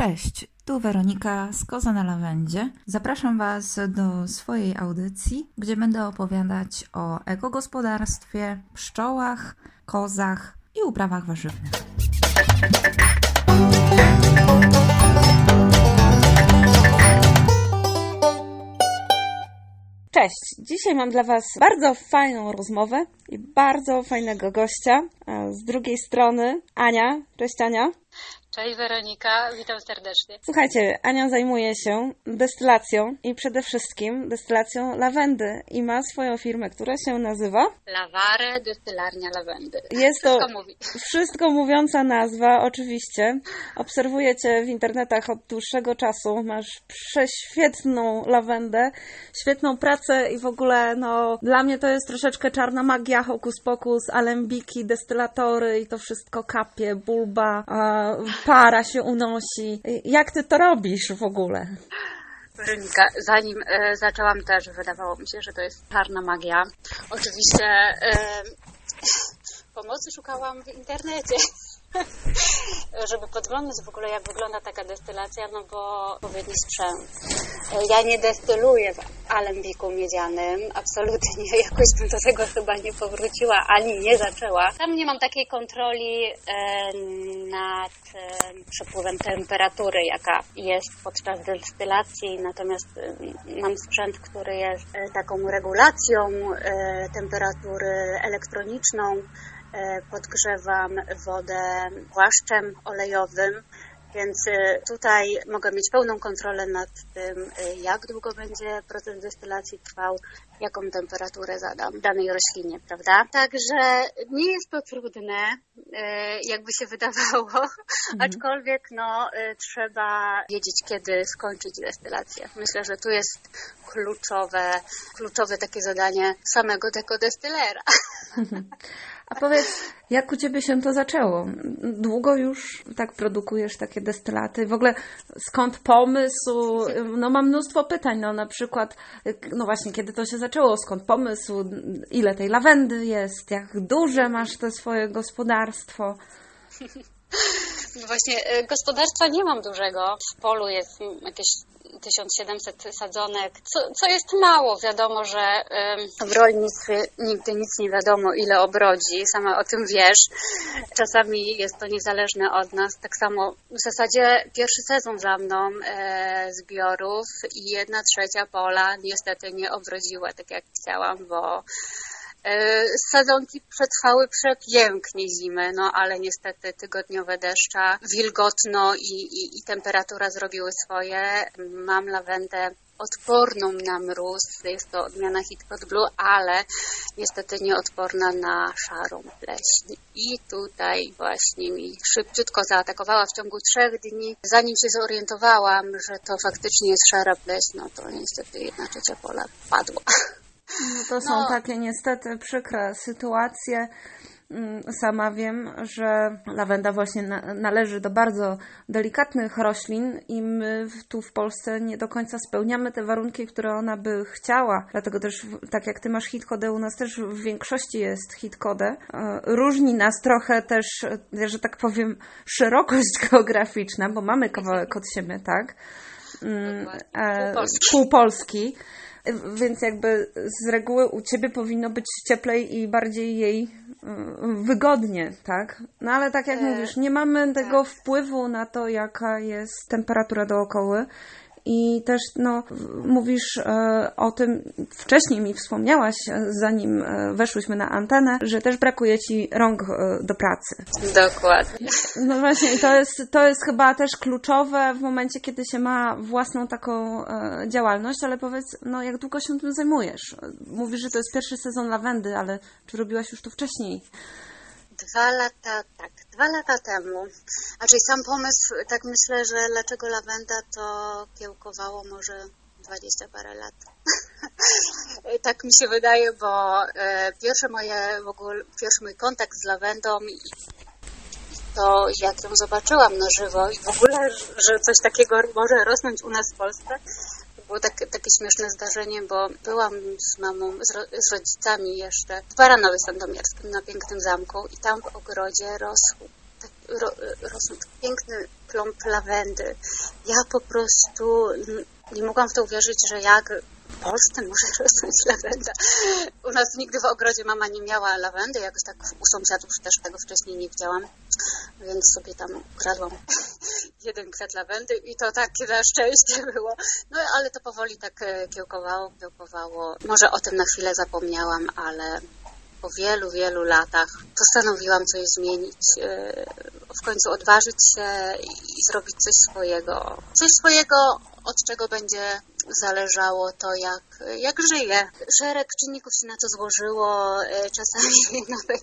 Cześć, tu Weronika z Koza na Lawendzie. Zapraszam Was do swojej audycji, gdzie będę opowiadać o ekogospodarstwie, pszczołach, kozach i uprawach warzywnych. Cześć! Dzisiaj mam dla Was bardzo fajną rozmowę i bardzo fajnego gościa. Z drugiej strony Ania. Cześć Ania. Cześć Weronika, witam serdecznie. Słuchajcie, Ania zajmuje się destylacją i przede wszystkim destylacją lawendy i ma swoją firmę, która się nazywa Laware Destylarnia Lawendy. Jest to wszystko, mówi. wszystko mówiąca nazwa, oczywiście. Obserwuję Cię w internetach od dłuższego czasu. Masz prześwietną lawendę, świetną pracę i w ogóle, no, dla mnie to jest troszeczkę czarna magia, hokus pokus, alembiki, destylatory i to wszystko kapie, bulba, para się unosi. Jak ty to robisz w ogóle? Weronika, zanim e, zaczęłam też, wydawało mi się, że to jest czarna magia. Oczywiście e, pomocy szukałam w internecie. żeby podglądać w ogóle, jak wygląda taka destylacja, no bo odpowiedni sprzęt. Ja nie destyluję w alembiku miedzianym, absolutnie, jakoś bym do tego chyba nie powróciła, ani nie zaczęła. Tam nie mam takiej kontroli e, nad e, przepływem temperatury, jaka jest podczas destylacji, natomiast e, mam sprzęt, który jest taką regulacją temperatury elektroniczną, E, podgrzewam wodę płaszczem olejowym, więc e, tutaj mogę mieć pełną kontrolę nad tym, e, jak długo będzie proces destylacji trwał, jaką temperaturę zadam danej roślinie, prawda? Także nie jest to trudne, jakby się wydawało, mhm. aczkolwiek no, trzeba wiedzieć, kiedy skończyć destylację. Myślę, że tu jest kluczowe, kluczowe takie zadanie samego tego destylera. A powiedz, jak u Ciebie się to zaczęło? Długo już tak produkujesz takie destylaty? W ogóle skąd pomysł? No mam mnóstwo pytań, no na przykład, no właśnie, kiedy to się zaczęło? Skąd pomysł? Ile tej lawendy jest? Jak duże masz te swoje gospodarstwo? No właśnie, e, gospodarstwa nie mam dużego. W polu jest jakieś 1700 sadzonek, co, co jest mało. Wiadomo, że w rolnictwie nigdy nic nie wiadomo, ile obrodzi, sama o tym wiesz. Czasami jest to niezależne od nas. Tak samo w zasadzie pierwszy sezon za mną e, zbiorów i jedna trzecia pola niestety nie obrodziła tak jak chciałam, bo E, sadzonki przetrwały przepięknie zimę, no ale niestety tygodniowe deszcza, wilgotno i, i, i temperatura zrobiły swoje. Mam lawendę odporną na mróz, jest to odmiana Hitcot Blue, ale niestety nieodporna na szarą pleśń. I tutaj właśnie mi szybciutko zaatakowała w ciągu trzech dni. Zanim się zorientowałam, że to faktycznie jest szara pleśń, no to niestety jedna trzecia pola padła. No to są no. takie niestety przykre sytuacje. Mm, sama wiem, że lawenda właśnie należy do bardzo delikatnych roślin i my tu w Polsce nie do końca spełniamy te warunki, które ona by chciała. Dlatego też, tak jak ty masz hitkodę, u nas też w większości jest hitkodę. E, różni nas trochę też, że tak powiem, szerokość geograficzna, bo mamy kawałek od siebie, tak? Mm, e, pół Polski. Pół Polski więc jakby z reguły u ciebie powinno być cieplej i bardziej jej y, wygodnie, tak? No ale tak jak e, mówisz, nie mamy tego tak. wpływu na to, jaka jest temperatura dookoły i też no, mówisz e, o tym, wcześniej mi wspomniałaś, e, zanim e, weszłyśmy na antenę, że też brakuje ci rąk do pracy. Dokładnie. No właśnie, to jest, to jest chyba też kluczowe w momencie, kiedy się ma własną taką działalność, ale powiedz, no jak długo się tym zajmujesz? Mówisz, że to jest pierwszy sezon lawendy, ale czy robiłaś już to wcześniej? Dwa lata, tak, dwa lata temu. Znaczy sam pomysł, tak myślę, że dlaczego lawenda to kiełkowało może dwadzieścia parę lat. tak mi się wydaje, bo e, pierwsze moje, w ogóle, pierwszy mój kontakt z lawendą to jak ją zobaczyłam na żywo i w ogóle, że coś takiego może rosnąć u nas w Polsce, było tak, takie śmieszne zdarzenie, bo byłam z mamą, z, ro, z rodzicami jeszcze w Baranowie Sandomierskim na pięknym zamku i tam w ogrodzie rosł, tak, ro, rosną piękny plomb lawendy. Ja po prostu nie mogłam w to uwierzyć, że jak w Polsce może rosnąć lawenda. U nas nigdy w ogrodzie mama nie miała lawendy, jakoś tak u sąsiadów też tego wcześniej nie widziałam, więc sobie tam ukradłam jeden kwiat lawendy i to takie na szczęście było. No ale to powoli tak e, kiełkowało, kiełkowało. Może o tym na chwilę zapomniałam, ale po wielu, wielu latach postanowiłam coś zmienić, e, w końcu odważyć się i zrobić coś swojego. Coś swojego, od czego będzie zależało to, jak, jak żyję. Szereg czynników się na to złożyło. E, czasami nawet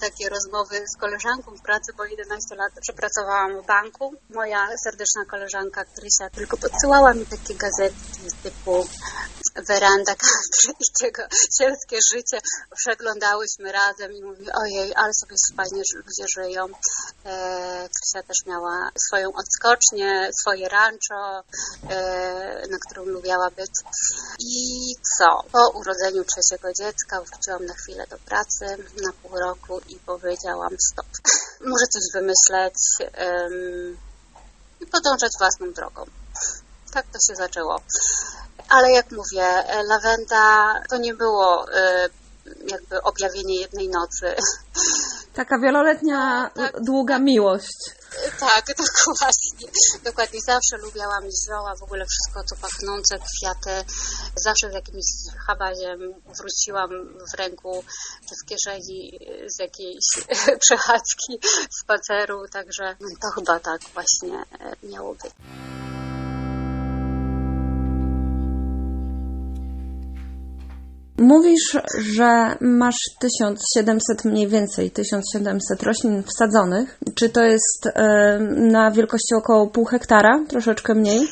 takie rozmowy z koleżanką w pracy, bo 11 lat przepracowałam w banku. Moja serdeczna koleżanka Krysia tylko podsyłała mi takie gazetki typu weranda country i tego sielskie życie przeglądałyśmy razem i mówi, ojej, ale sobie fajnie ludzie żyją. E, Krysia też miała swoją odskocznię, swoje rancho, na którym lubiała być. I co? Po urodzeniu trzeciego dziecka wróciłam na chwilę do pracy, na pół roku i powiedziałam stop. Muszę coś wymyśleć um, i podążać własną drogą. Tak to się zaczęło. Ale jak mówię, e, lawenda to nie było e, jakby objawienie jednej nocy. Taka wieloletnia, tak, długa tak, miłość. Tak, dokładnie. Dokładnie. Zawsze lubiłam zioła, w ogóle wszystko co pachnące, kwiaty. Zawsze z jakimś habaziem wróciłam w ręku czy w kieszeni z jakiejś przechadzki, spaceru, także to chyba tak właśnie miało być. Mówisz, że masz 1700 mniej więcej, 1700 roślin wsadzonych. Czy to jest e, na wielkości około pół hektara, troszeczkę mniej?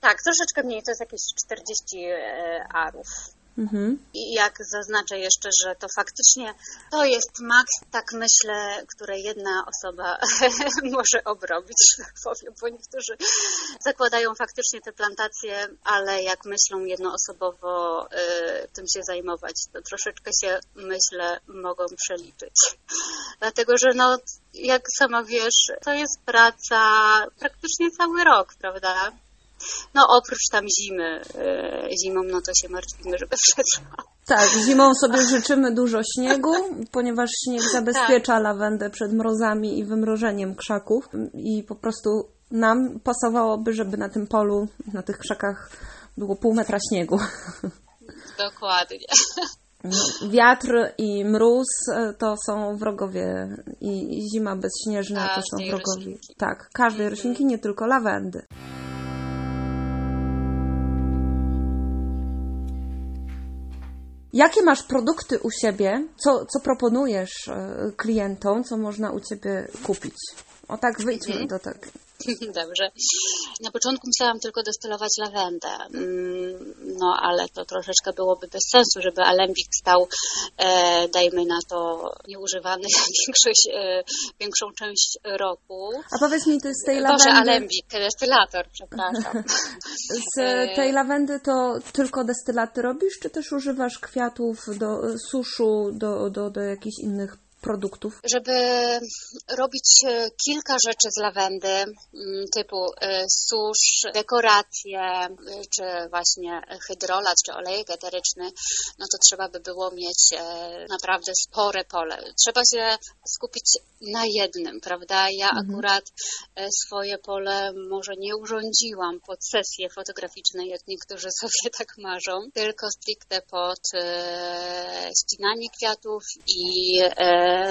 Tak, troszeczkę mniej, to jest jakieś 40 e, arów. Mhm. I jak zaznaczę jeszcze, że to faktycznie to jest maks, tak myślę, które jedna osoba może obrobić, tak powiem, bo niektórzy zakładają faktycznie te plantacje, ale jak myślą jednoosobowo y, tym się zajmować, to troszeczkę się, myślę, mogą przeliczyć. Dlatego, że no, jak sama wiesz, to jest praca praktycznie cały rok, prawda? No oprócz tam zimy, e, zimą no to się martwimy, żeby przetrwał. Tak, zimą sobie życzymy dużo śniegu, ponieważ śnieg zabezpiecza tak. lawendę przed mrozami i wymrożeniem krzaków i po prostu nam pasowałoby, żeby na tym polu, na tych krzakach było pół metra śniegu. Dokładnie. No, wiatr i mróz e, to są wrogowie i zima bezśnieżna to są wrogowie. Roślinki. Tak, każdej mhm. roślinki, nie tylko lawendy. Jakie masz produkty u siebie? Co, co proponujesz e, klientom? Co można u ciebie kupić? O tak, wyjdźmy mhm. do tego. Dobrze. Na początku myślałam tylko destylować lawendę, mm, no ale to troszeczkę byłoby bez sensu, żeby alembik stał, e, dajmy na to, nieużywany większość, e, większą część roku. A powiedz mi, ty z tej lawendy... Boże, alembik, destylator, przepraszam. z tej lawendy to tylko destylaty robisz, czy też używasz kwiatów do suszu, do, do, do jakichś innych produktów? Żeby robić e, kilka rzeczy z lawendy, mm, typu e, susz, dekoracje, e, czy właśnie hydrolat, czy olejek eteryczny, no to trzeba by było mieć naprawdę spore pole. Trzeba się skupić na jednym, prawda? Ja mhm. akurat swoje pole może nie urządziłam pod sesje fotograficzne, jak niektórzy sobie tak marzą, tylko stricte pod ścinanie kwiatów i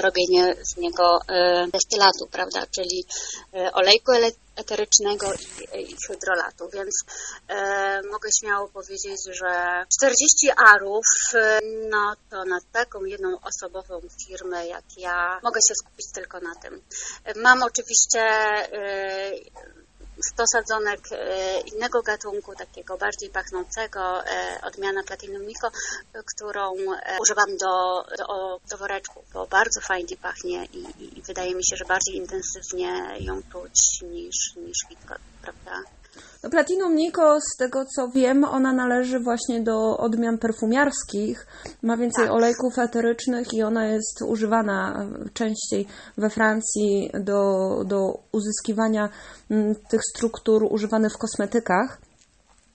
robienie z niego e, destylatu, prawda, czyli e, olejku eterycznego i, i hydrolatu, więc e, mogę śmiało powiedzieć, że 40 arów, e, no to na taką jedną osobową firmę jak ja mogę się skupić tylko na tym. Mam oczywiście e, 100 sadzonek e, innego gatunku, takiego bardziej pachnącego, e, odmiana Platinum Nico, którą e, używam do, do, do woreczków, bo bardzo fajnie pachnie i, i wydaje mi się, że bardziej intensywnie ją czuć niż, niż Hitchcock, prawda? No, Platinum Nico, z tego co wiem, ona należy właśnie do odmian perfumiarskich. Ma więcej tak. olejków eterycznych i ona jest używana częściej we Francji do, do uzyskiwania mm, tych struktur używanych w kosmetykach.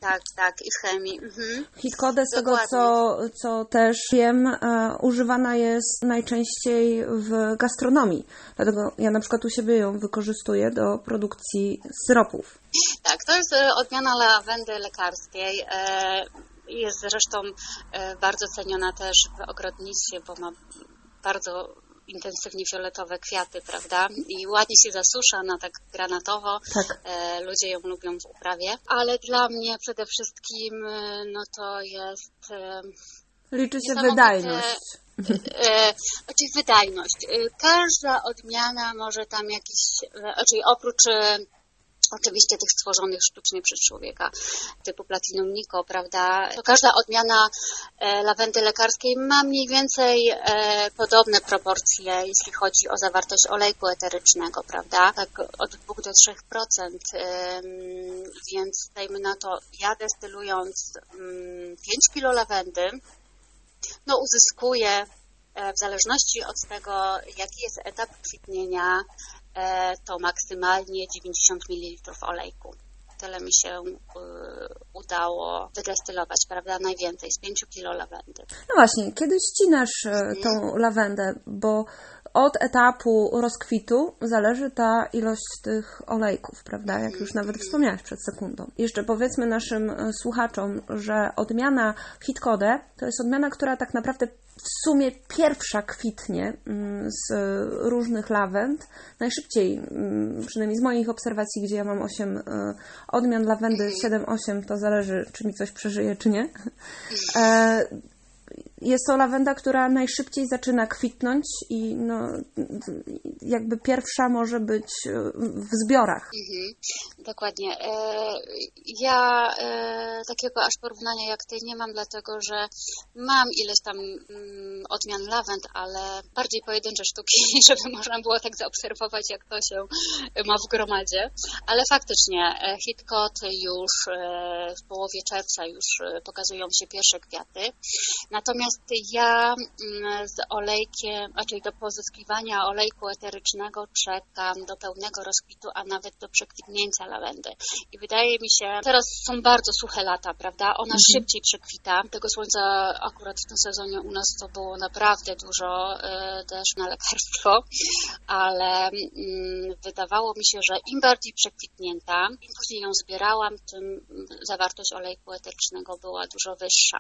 Tak, tak, i w chemii. Mhm. Hitkodę, z tego co, co też wiem, e, używana jest najczęściej w gastronomii. Dlatego ja na przykład u siebie ją wykorzystuję do produkcji syropów. Tak, to jest e, odmiana lawendy lekarskiej. E, jest zresztą bardzo ceniona też w ogrodnictwie, bo ma bardzo intensywnie fioletowe kwiaty, prawda? I ładnie się zasusza na tak granatowo. Tak. E, ludzie ją lubią w uprawie. Ale dla mnie przede wszystkim e, no to jest... E, Liczy się wydajność. E, znaczy wydajność. Każda odmiana może tam jakiś, znaczy oprócz oczywiście tych stworzonych sztucznie przez człowieka, typu Platinum Nico, prawda? To każda odmiana e, lawendy lekarskiej ma mniej więcej e, podobne proporcje, jeśli chodzi o zawartość olejku eterycznego, prawda? Tak od 2 do 3%, więc dajmy na to, ja destylując 5 mm, kg lawendy, no uzyskuję e, w zależności od tego, jaki jest etap kwitnienia, to maksymalnie 90 ml olejku. Tyle mi się y, udało wydestylować, prawda? Najwięcej, z 5 kg lawendy. No właśnie, kiedy ścinasz e, mhm. tą lawendę, bo od etapu rozkwitu zależy ta ilość tych olejków, prawda? Jak już nawet mhm. wspomniałaś przed sekundą. Jeszcze powiedzmy naszym e, słuchaczom, że odmiana Hitcode to jest odmiana, która tak naprawdę w sumie pierwsza kwitnie mm, z różnych lawend. Najszybciej, mm, przynajmniej z moich obserwacji, gdzie ja mam 8 e, odmian lawendy, 7-8, to zależy, czy mi coś przeżyje, czy nie. E, jest to lawenda, która najszybciej zaczyna kwitnąć i no, jakby pierwsza może być w zbiorach. Mhm, dokładnie. E, ja e, takiego aż porównania jak ty nie mam, dlatego że mam ileś tam mm, odmian lawend, ale bardziej pojedyncze sztuki, żeby można było tak zaobserwować, jak to się ma w gromadzie. Ale faktycznie e, Hitcot już w połowie czerwca już pokazują się pierwsze kwiaty. Natomiast Natomiast ja mm, z olejkiem, czyli do pozyskiwania olejku eterycznego czekam do pełnego rozkwitu, a nawet do przekwitnięcia lawendy. I wydaje mi się, teraz są bardzo suche lata, prawda? Ona mhm. szybciej przekwita. Tego słońca akurat w tym sezonie u nas to było naprawdę dużo y, też na lekarstwo, ale mm, wydawało mi się, że im bardziej przekwitnięta, im później ją zbierałam, tym zawartość olejku eterycznego była dużo wyższa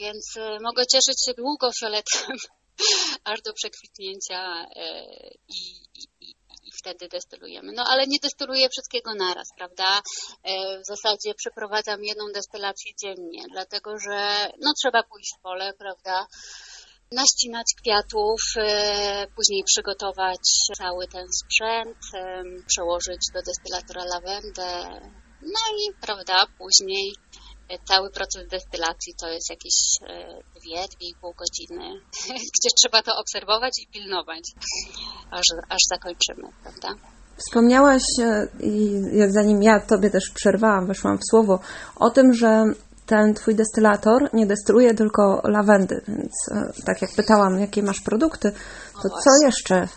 więc e, mogę cieszyć się długo fioletem, aż do przekwitnięcia e, i, i, i, wtedy destylujemy. No ale nie destyluję wszystkiego naraz, prawda? E, w zasadzie przeprowadzam jedną destylację dziennie, dlatego że no trzeba pójść w pole, prawda? naścinać kwiatów, później przygotować cały ten sprzęt, przełożyć do destylatora lawendę, no i prawda, później Cały proces destylacji to jest jakieś e, dwie, dwie i pół godziny, gdzie trzeba to obserwować i pilnować, aż, aż zakończymy, prawda? Wspomniałaś, e, i zanim ja Tobie też przerwałam, weszłam w słowo, o tym, że ten Twój destylator nie destyluje tylko lawendy, więc e, tak jak pytałam, jakie masz produkty, to co jeszcze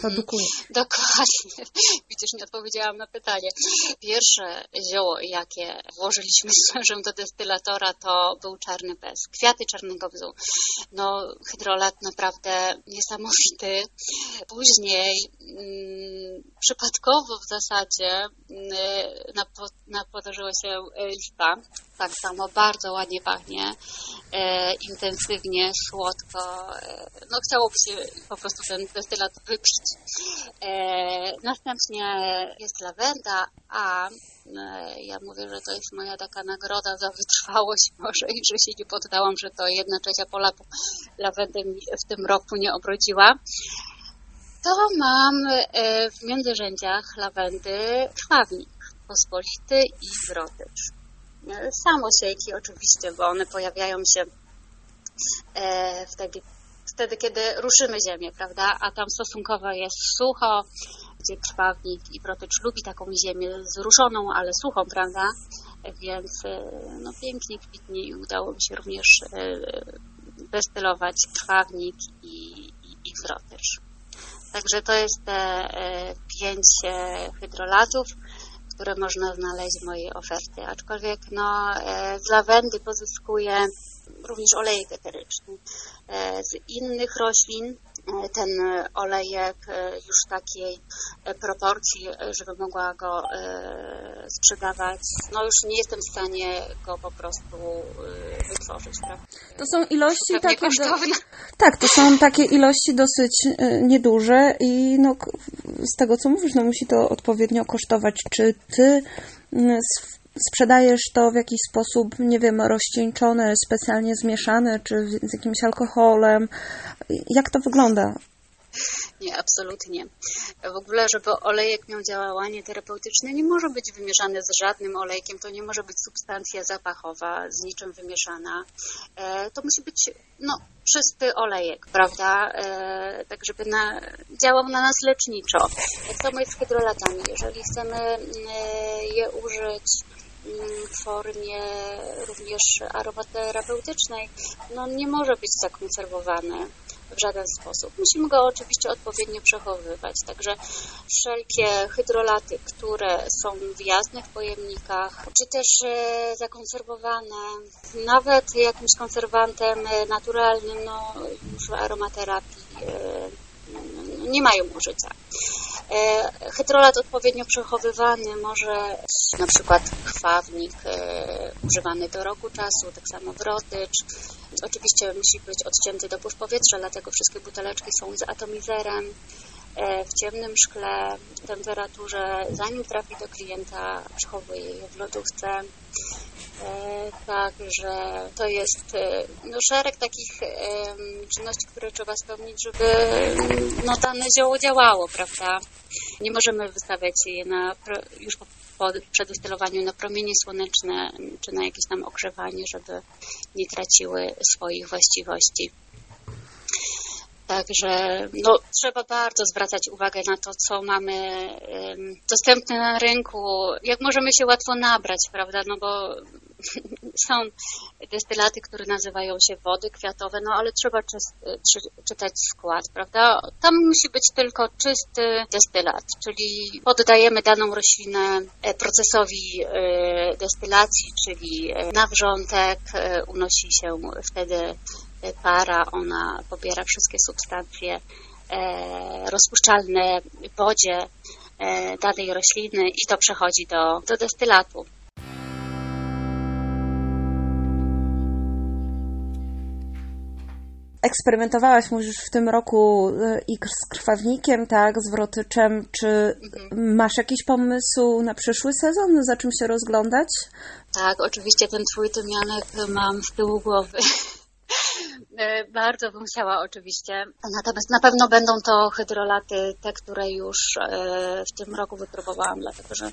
produkuje. Dokładnie. Widzisz, nie odpowiedziałam na pytanie. Pierwsze zioło, jakie włożyliśmy z mężem do destylatora, to był czarny bez. Kwiaty czarnego bzu. No, hydrolat naprawdę niesamowity. Później mm, przypadkowo w zasadzie mm, napodarzyła się e, lipa. Tak samo bardzo ładnie pachnie, e, intensywnie, słodko. E, no chciałoby się po prostu ten destylat wypić następnie jest lawenda, a e, ja mówię, że to jest moja taka nagroda za wytrwałość może i że się nie poddałam, że to jedna trzecia pola lawendy w tym roku nie obrodziła. To mam e, w międzyrzędziach lawendy krwawnik pospolity i wrotycz. Samosiejki oczywiście, bo one pojawiają się wtedy wtedy, kiedy ruszymy ziemię, prawda? A tam stosunkowo jest sucho, gdzie krwawnik i protycz lubi taką ziemię zruszoną, ale suchą, prawda? Więc no, pięknie kwitnie i udało mi się również destylować krwawnik i, i, i protycz. Także to jest te e, pięć e, hydrolatów, które można znaleźć w mojej ofercie. Aczkolwiek no, e, z lawendy pozyskuję również olejek eteryczny. Z innych roślin ten olejek już takiej proporcji, żeby mogła go sprzedawać. No już nie jestem w stanie go po prostu wytworzyć. Prawda? To są ilości takie... Do... Tak, to są takie ilości dosyć nieduże i no, z tego co mówisz, no musi to odpowiednio kosztować. Czy ty sprzedajesz to w jakiś sposób, nie wiem, rozcieńczone, specjalnie zmieszane, czy z jakimś alkoholem? Jak to wygląda? Nie, absolutnie. W ogóle, żeby olejek miał działanie terapeutyczne, nie może być wymieszany z żadnym olejkiem, to nie może być substancja zapachowa, z niczym wymieszana. E, to musi być no, czysty olejek, prawda? E, tak, żeby na, działał na nas leczniczo. Tak samo jest z hydrolatami. Jeżeli chcemy e, je użyć mm, w formie również aromaterapeutycznej, no nie może być zakonserwowane w żaden sposób. Musimy go oczywiście odpowiednio przechowywać, także wszelkie hydrolaty, które są w jasnych pojemnikach, czy też e, zakonserwowane, nawet jakimś konserwantem naturalnym, no już w aromaterapii e, nie mają użycia. Hydrolat odpowiednio przechowywany może na przykład krwawnik używany do roku czasu, tak samo wrotycz, Oczywiście musi być odcięty dopływ powietrza, dlatego wszystkie buteleczki są z atomizerem e, w ciemnym szkle, temperaturze, zanim trafi do klienta, przechowuje je w lodówce. E, także to jest e, no, szereg takich czynności, które trzeba spełnić, żeby no, dane zioło działało, prawda? Nie możemy wystawiać je na, już po po na promienie słoneczne czy na jakieś tam ogrzewanie, żeby nie traciły swoich właściwości. Także no, trzeba bardzo zwracać uwagę na to, co mamy dostępne na rynku, jak możemy się łatwo nabrać, prawda? No bo są destylaty, które nazywają się wody kwiatowe, no ale trzeba czy, czytać skład, prawda? Tam musi być tylko czysty destylat, czyli poddajemy daną roślinę e, procesowi e, destylacji, czyli e, na wrzątek unosi się wtedy para, ona pobiera wszystkie substancje rozpuszczalne w wodzie danej rośliny i to przechodzi do, do destylatu. Eksperymentowałaś, mówisz, w tym roku e, i z krwawnikiem, tak, z wrotyczem. Czy mhm. masz jakiś pomysł na przyszły sezon? Za czym się rozglądać? Tak, oczywiście ten twój tymianek mam z tyłu głowy. E, bardzo bym chciała oczywiście. Natomiast na pewno będą to hydrolaty, te, które już e, w tym roku wypróbowałam, dlatego że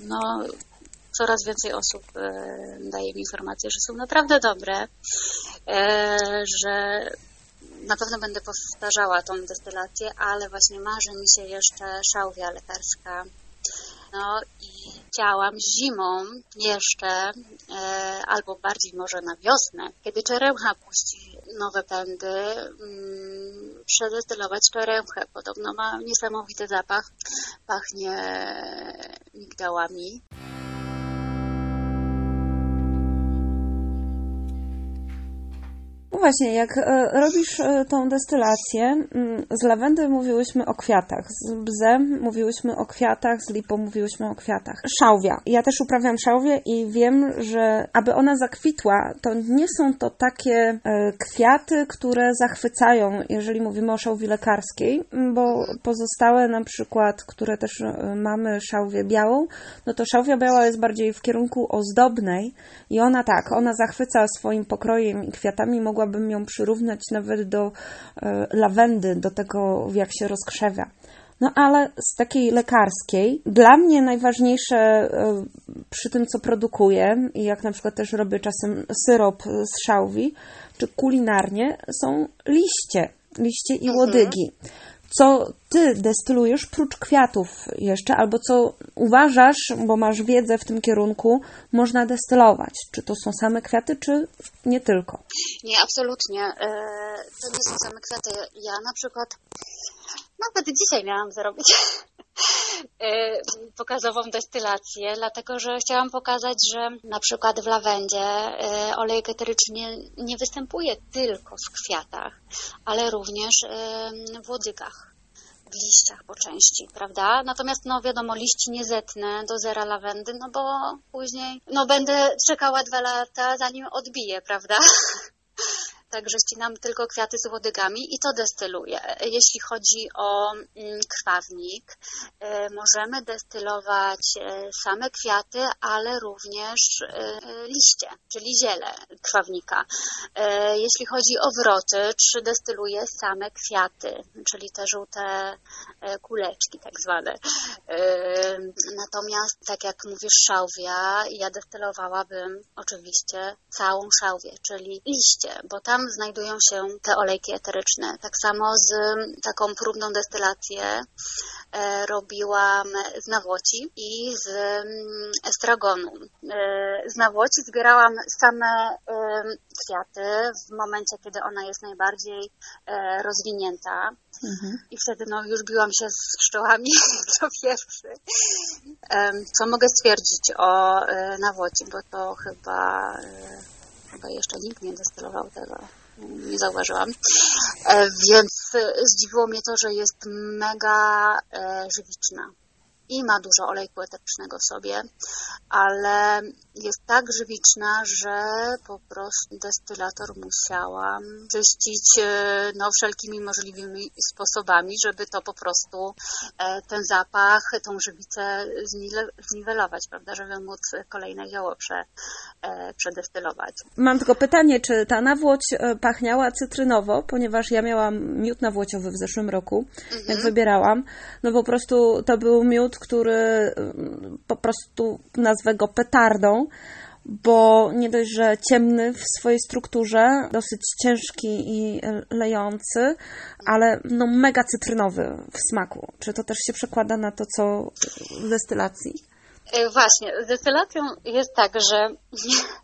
no, coraz więcej osób daje mi informację, że są naprawdę dobre, że na pewno będę powtarzała tą destylację, ale właśnie marzy mi się jeszcze szałwia lekarska. No i chciałam zimą jeszcze, e, albo bardziej może na wiosnę, kiedy czeremcha puści nowe pędy, mm, przedestylować czeremchę. Podobno ma niesamowity zapach, pachnie migdałami. No właśnie, jak e, robisz e, tą destylację, mm, z lawendy mówiłyśmy o kwiatach, z bzem mówiłyśmy o kwiatach, z lipą mówiłyśmy o kwiatach. Szałwia. Ja też uprawiam szałwię i wiem, że aby ona zakwitła, to nie są to takie e, kwiaty, które zachwycają, jeżeli mówimy o szałwi lekarskiej, bo pozostałe na przykład, które też mamy szałwię białą, no to szałwia biała jest bardziej w kierunku ozdobnej i ona tak, ona zachwyca swoim pokrojem i kwiatami, mogłaby mogłabym ją przyrównać nawet do e, lawendy, do tego, jak się rozkrzewia. No ale z takiej lekarskiej, dla mnie najważniejsze e, przy tym, co produkuję, i jak na przykład też robię czasem syrop z szałwi, czy kulinarnie, są liście. liście i łodygi. Co ty destylujesz prócz kwiatów jeszcze, albo co uważasz, bo masz wiedzę w tym kierunku, można destylować? Czy to są same kwiaty, czy nie tylko? Nie, absolutnie. E, to nie są same kwiaty. Ja na przykład nawet dzisiaj miałam zrobić pokazową destylację, dlatego że chciałam pokazać, że na przykład w lawendzie e, olej eteryczny nie występuje tylko w kwiatach, ale również w łodygach w liściach po części, prawda? Natomiast, no wiadomo, liści nie zetnę do zera lawendy, no bo później, no będę czekała dwa lata, zanim odbiję, prawda? Także ścinam tylko kwiaty z łodygami i to destyluję. Jeśli chodzi o mm, krwawnik, e, możemy destylować e, same kwiaty, ale również e, liście, czyli ziele krwawnika. Jeśli chodzi o wroty, czy destyluję same kwiaty, czyli te żółte kuleczki tak zwane. Natomiast, tak jak mówisz, szałwia, ja destylowałabym oczywiście całą szałwię, czyli liście, bo tam znajdują się te olejki eteryczne. Tak samo z taką próbną destylację e, robiłam z nawłoci i z estragonu. E, z nawłoci zbierałam same kwiaty w momencie, kiedy ona jest najbardziej e, rozwinięta. Mhm. I wtedy no, już biłam się z pszczołami to pierwszy. Co mogę stwierdzić o nawłoci, bo to chyba chyba jeszcze nikt nie destylował tego, nie zauważyłam. E, więc zdziwiło mnie to, że jest mega e, żywiczna i ma dużo olejku eterycznego w sobie, ale jest tak żywiczna, że po prostu destylator musiałam czyścić e, no, wszelkimi możliwymi sposobami, żeby to po prostu e, ten zapach, tą żywicę zniwelować, prawda, żeby móc kolejne zioło prze, e, przedestylować. Mam tylko pytanie, czy ta nawłoć pachniała cytrynowo, ponieważ ja miałam miód nawłociowy w zeszłym roku, mhm. jak wybierałam, no po prostu to był miód, który mm, po prostu nazwę go petardą, bo nie dość, że ciemny w swojej strukturze, dosyć ciężki i lejący, ale no mega cytrynowy w smaku. Czy to też się przekłada na to, co w destylacji? E, właśnie, destylacją jest tak, że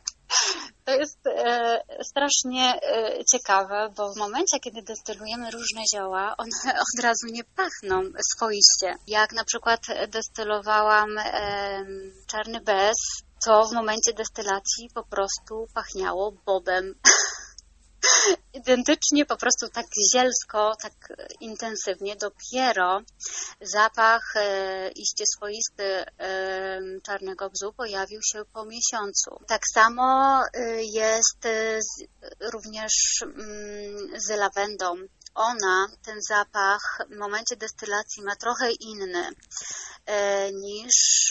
to jest e, strasznie e, ciekawe, bo w momencie, kiedy destylujemy różne zioła, one od razu nie pachną swoiście. Jak na przykład destylowałam czarny bez, to w momencie destylacji po prostu pachniało bobem. identycznie, po prostu tak zielsko, tak intensywnie. Dopiero zapach e, iście swoisty e, czarnego bzu pojawił się po miesiącu. Tak samo e, jest z, również mm, z lawendą. Ona, ten zapach w momencie destylacji ma trochę inny niż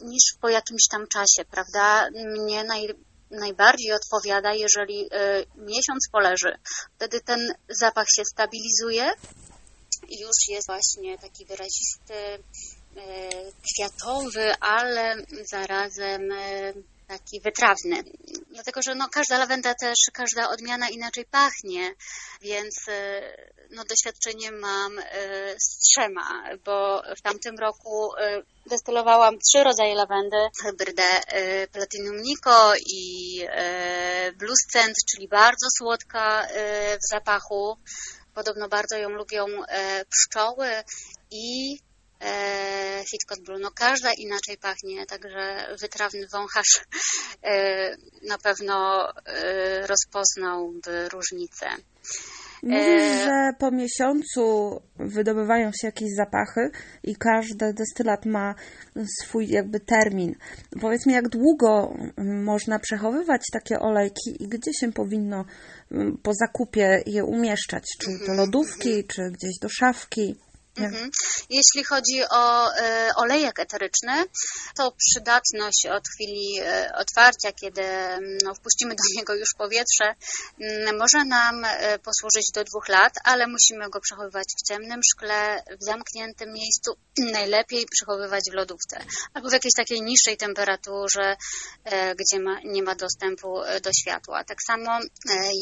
niż po jakimś tam czasie, prawda? Mnie naj, najbardziej odpowiada, jeżeli y, miesiąc poleży. Wtedy ten zapach się stabilizuje i już jest właśnie taki wyrazisty, y, kwiatowy, ale zarazem y, taki wytrawny. Dlatego, że no, każda lawenda też, każda odmiana inaczej pachnie, więc no, doświadczenie mam z trzema, bo w tamtym roku destylowałam trzy rodzaje lawendy, hybrydę y, Platinum Nico i Blue Scent, czyli bardzo słodka w zapachu. Podobno bardzo ją lubią pszczoły i Hitchcock Blue. No każda inaczej pachnie, także wytrawny wącharz na pewno rozpoznałby różnicę. Mówisz, e, że po miesiącu wydobywają się jakieś zapachy i każdy destylat ma swój jakby termin. Powiedz mi, jak długo można przechowywać takie olejki i gdzie się powinno po zakupie je umieszczać? Czy do mhm, lodówki, mhm. czy gdzieś do szafki? Mhm. Jeśli chodzi o e, olejek eteryczny, to przydatność od chwili e, otwarcia, kiedy mm, no, wpuścimy do niego już powietrze, m, mm, może nam e, posłużyć do dwóch lat, ale musimy go przechowywać w ciemnym szkle, w zamkniętym miejscu, najlepiej przechowywać w lodówce albo w jakiejś takiej niższej temperaturze, e, gdzie ma, nie ma dostępu e, do światła. Tak samo e,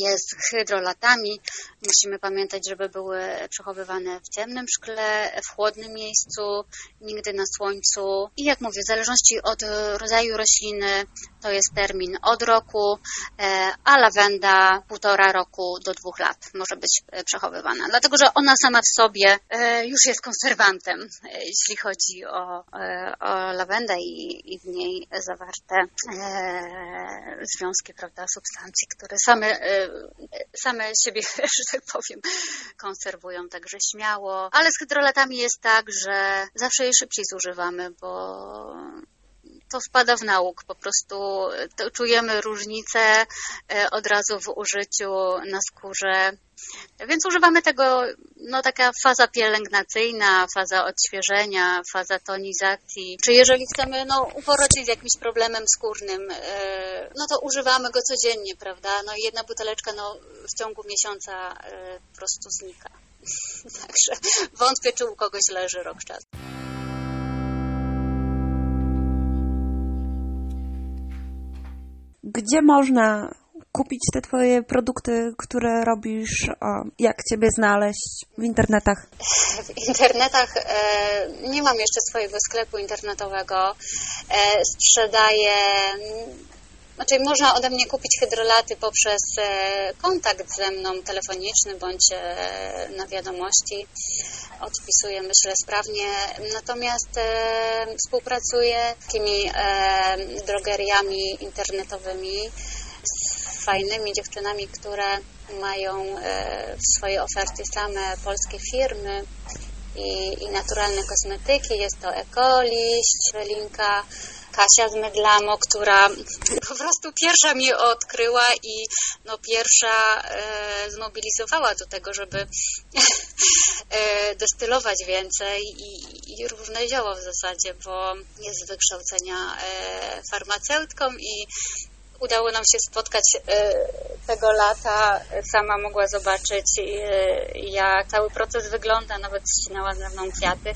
jest z hydrolatami. Musimy pamiętać, żeby były przechowywane w ciemnym szkle, w chłodnym miejscu, nigdy na słońcu. I jak mówię, w zależności od rodzaju rośliny to jest termin od roku, a lawenda półtora roku do dwóch lat może być przechowywana. Dlatego, że ona sama w sobie już jest konserwantem, jeśli chodzi o, o lawendę i, i w niej zawarte e, związki, prawda, substancji, które same, e, same siebie, że tak powiem, konserwują także śmiało. Ale z hydrolatami jest tak, że zawsze je szybciej zużywamy, bo to wpada w nauk. Po prostu czujemy różnicę e, od razu w użyciu na skórze. Więc używamy tego, no taka faza pielęgnacyjna, faza odświeżenia, faza tonizacji. Czy jeżeli chcemy, no uporać się z jakimś problemem skórnym, e, no to używamy go codziennie, prawda? No i jedna buteleczka, no w ciągu miesiąca e, po prostu znika. Także wątpię, czy u kogoś leży rok czasu. Gdzie można kupić te Twoje produkty, które robisz? Jak Ciebie znaleźć w internetach? W internetach e, nie mam jeszcze swojego sklepu internetowego. E, sprzedaję znaczy, można ode mnie kupić hydrolaty poprzez e, kontakt ze mną telefoniczny bądź e, na wiadomości. Odpisuję, myślę, sprawnie. Natomiast e, współpracuję z takimi drogeriami internetowymi, z fajnymi dziewczynami, które mają w swojej ofercie same polskie firmy i, i naturalne kosmetyki. Jest to Ekoliść, Welinka, Kasia z Medlamo, która po prostu pierwsza mnie odkryła i no pierwsza e, zmobilizowała do tego, żeby e, destylować więcej i, i różne zioło w zasadzie, bo jest z wykształcenia e, farmaceutką i udało nam się spotkać e, tego lata. Sama mogła zobaczyć, e, jak cały proces wygląda, nawet ścinała ze mną kwiaty,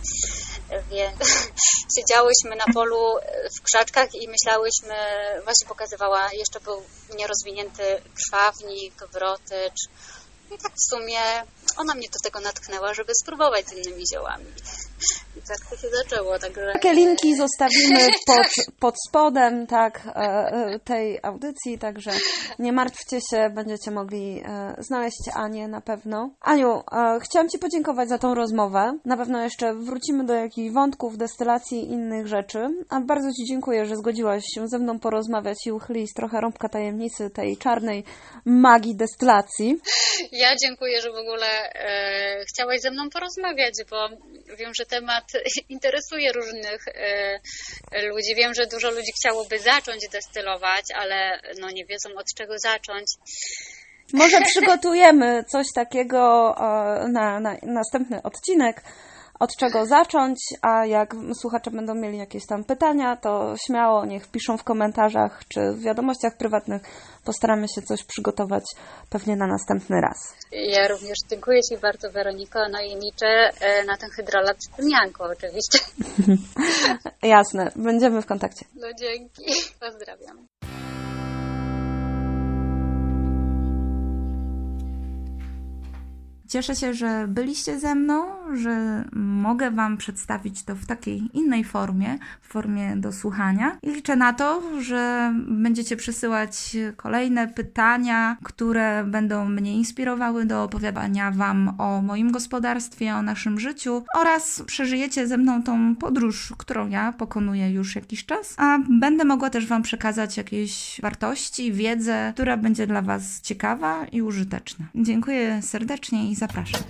więc siedziałyśmy na polu w krzaczkach i myślałyśmy, właśnie pokazywała, jeszcze był nierozwinięty krwawnik, wrotycz. I tak w sumie ona mnie do tego natknęła, żeby spróbować z innymi ziołami. I tak to się zaczęło. Także... Takie linki zostawimy pod, pod spodem tak, e, e, tej audycji, także nie martwcie się, będziecie mogli e, znaleźć Anię na pewno. Aniu, chciałam Ci podziękować za tą rozmowę. Na pewno jeszcze wrócimy do jakichś wątków, destylacji i innych rzeczy. A bardzo Ci dziękuję, że zgodziłaś się ze mną porozmawiać i uchylić trochę rąbka tajemnicy tej czarnej magii destylacji. Ja dziękuję, że w ogóle e, chciałaś ze mną porozmawiać, bo wiem, że temat interesuje różnych e, ludzi. Wiem, że dużo ludzi chciałoby zacząć destylować, ale no nie wiedzą od czego zacząć. Może przygotujemy coś takiego e, na, na następny odcinek od czego zacząć, a jak słuchacze będą mieli jakieś tam pytania, to śmiało niech piszą w komentarzach czy w wiadomościach prywatnych. Postaramy się coś przygotować pewnie na następny raz. Ja również dziękuję Ci bardzo, Weroniko, no i liczę e, na ten hydrolat z tymianką oczywiście. Jasne, będziemy w kontakcie. No dzięki, pozdrawiam. Cieszę się, że byliście ze mną, że mogę Wam przedstawić to w takiej innej formie, w formie do słuchania. I liczę na to, że będziecie przysyłać kolejne pytania, które będą mnie inspirowały do opowiadania Wam o moim gospodarstwie, o naszym życiu oraz przeżyjecie ze mną tą podróż, którą ja pokonuję już jakiś czas, a będę mogła też Wam przekazać jakieś wartości, wiedzę, która będzie dla Was ciekawa i użyteczna. Dziękuję serdecznie i zapraszam.